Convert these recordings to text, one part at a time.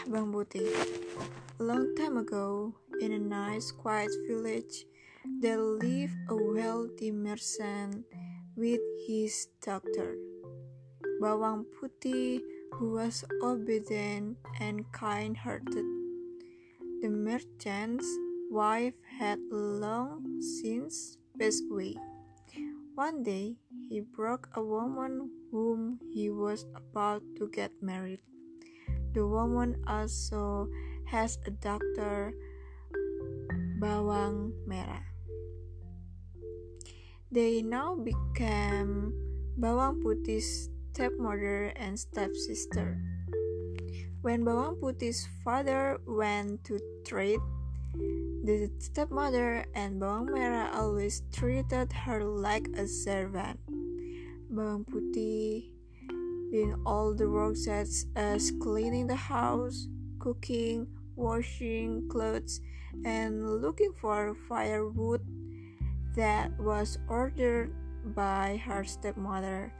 Kisah Bawang Putih A long time ago, in a nice quiet village, there lived a wealthy merchant with his daughter, Bawang Putih, who was obedient and kind-hearted. The merchant's wife had long since passed away. One day, he broke a woman whom he was about to get married. The woman also has a daughter, Bawang Merah. They now became Bawang Putih's stepmother and stepsister. When Bawang Putih's father went to trade, the stepmother and Bawang Merah always treated her like a servant. Bawang Putih doing all the work such as cleaning the house, cooking, washing clothes, and looking for firewood that was ordered by her stepmother.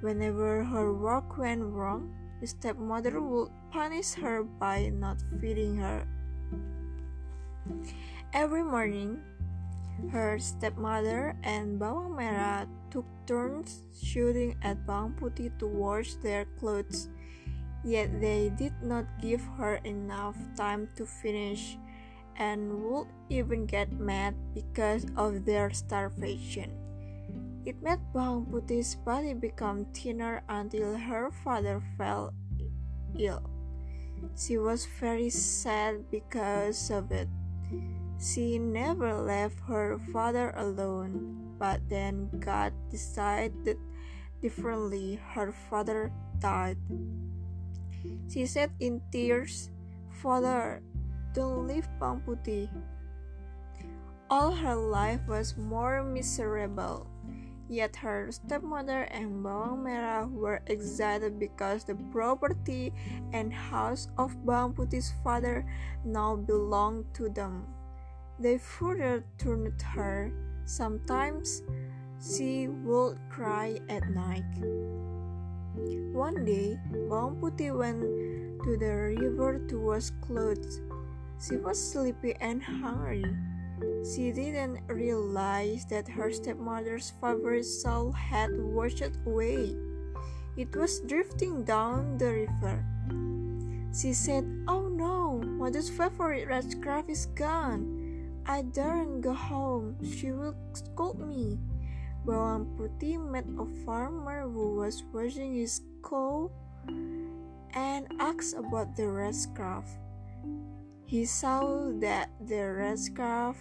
Whenever her work went wrong, the stepmother would punish her by not feeding her. Every morning, her stepmother and Bawang Merah took turns shooting at Bawang Putih to wash their clothes, yet they did not give her enough time to finish and would even get mad because of their starvation. It made Bawang Putih's body become thinner until her father fell ill. She was very sad because of it. She never left her father alone, but then God decided differently. Her father died. She said in tears, Father, don't leave Putih. All her life was more miserable. Yet her stepmother and Bawang Merah were excited because the property and house of Bawang Putih's father now belonged to them. They further turned her. Sometimes she would cry at night. One day, Bawang Putih went to the river to wash clothes. She was sleepy and hungry. She didn't realize that her stepmother's favorite shawl had washed away. It was drifting down the river. She said, Oh no, mother's favorite red scarf is gone. I daren't go home, she will scold me. Bawang Putih met a farmer who was washing his cow and asked about the red scarf. He saw that the red scarf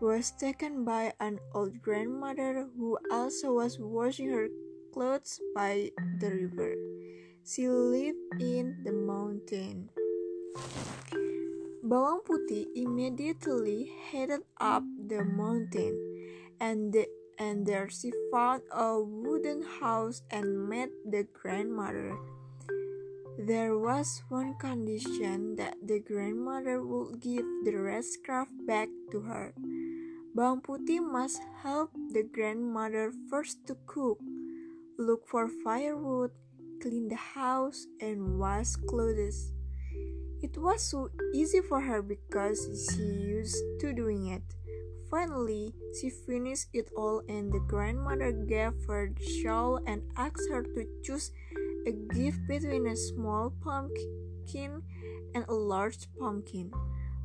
was taken by an old grandmother who also was washing her clothes by the river. She lived in the mountain. Bawang Putih immediately headed up the mountain, and, the, and there she found a wooden house and met the grandmother. There was one condition that the grandmother would give the red scarf back to her. Bawang Putih must help the grandmother first to cook, look for firewood, clean the house, and wash clothes. It was so easy for her because she used to doing it. Finally, she finished it all and the grandmother gave her the shawl and asked her to choose a gift between a small pumpkin and a large pumpkin.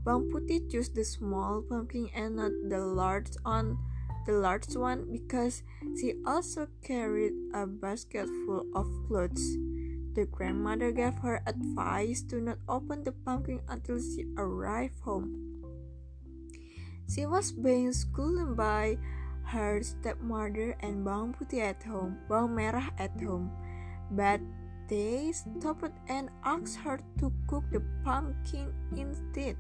Putih chose the small pumpkin and not the large one, the large one because she also carried a basket full of clothes. The grandmother gave her advice to not open the pumpkin until she arrived home. She was being scolded by her stepmother and Bawang Putih at home, Bawang Merah at home, but they stopped and asked her to cook the pumpkin instead.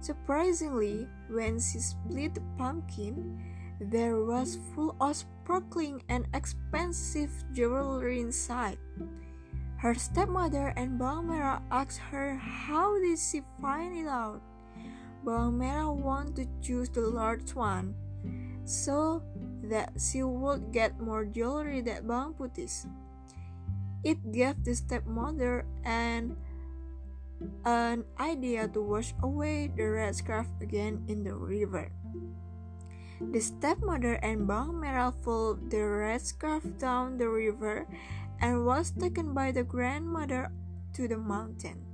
Surprisingly, when she split the pumpkin, there was full of sparkling and expensive jewelry inside. Her stepmother and Bawang Merah asked her how did she find it out. Bawang Merah wanted to choose the large one so that she would get more jewelry than Bawang Putih. It gave the stepmother and an idea to wash away the red scarf again in the river. The stepmother and Bawang Merah pulled the red scarf down the river and was taken by the grandmother to the mountain.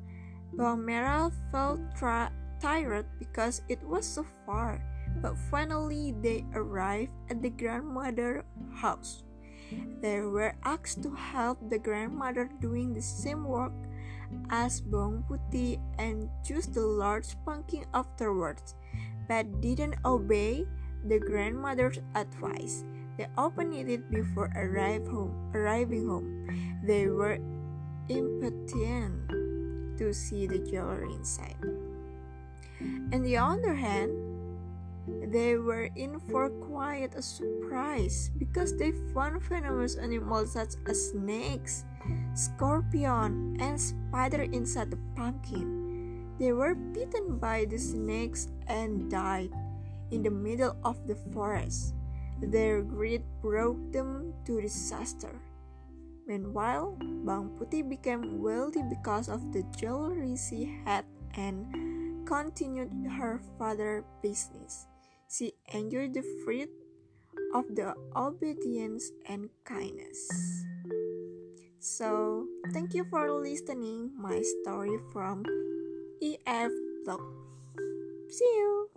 Merah felt tired because it was so far, but finally they arrived at the grandmother's house. They were asked to help the grandmother doing the same work as Putih and choose the large pumpkin afterwards, but didn't obey the grandmother's advice. They opened it before arrive home, arriving home. They were impatient to see the jewelry inside. On the other hand, they were in for quite a surprise because they found venomous animals such as snakes, scorpion, and spider inside the pumpkin. They were bitten by the snakes and died in the middle of the forest. Their greed brought them to disaster. Meanwhile, Bawang Putih became wealthy because of the jewelry she had and continued her father's business. She enjoyed the fruit of the obedience and kindness. So, thank you for listening my story from EF Blog. See you.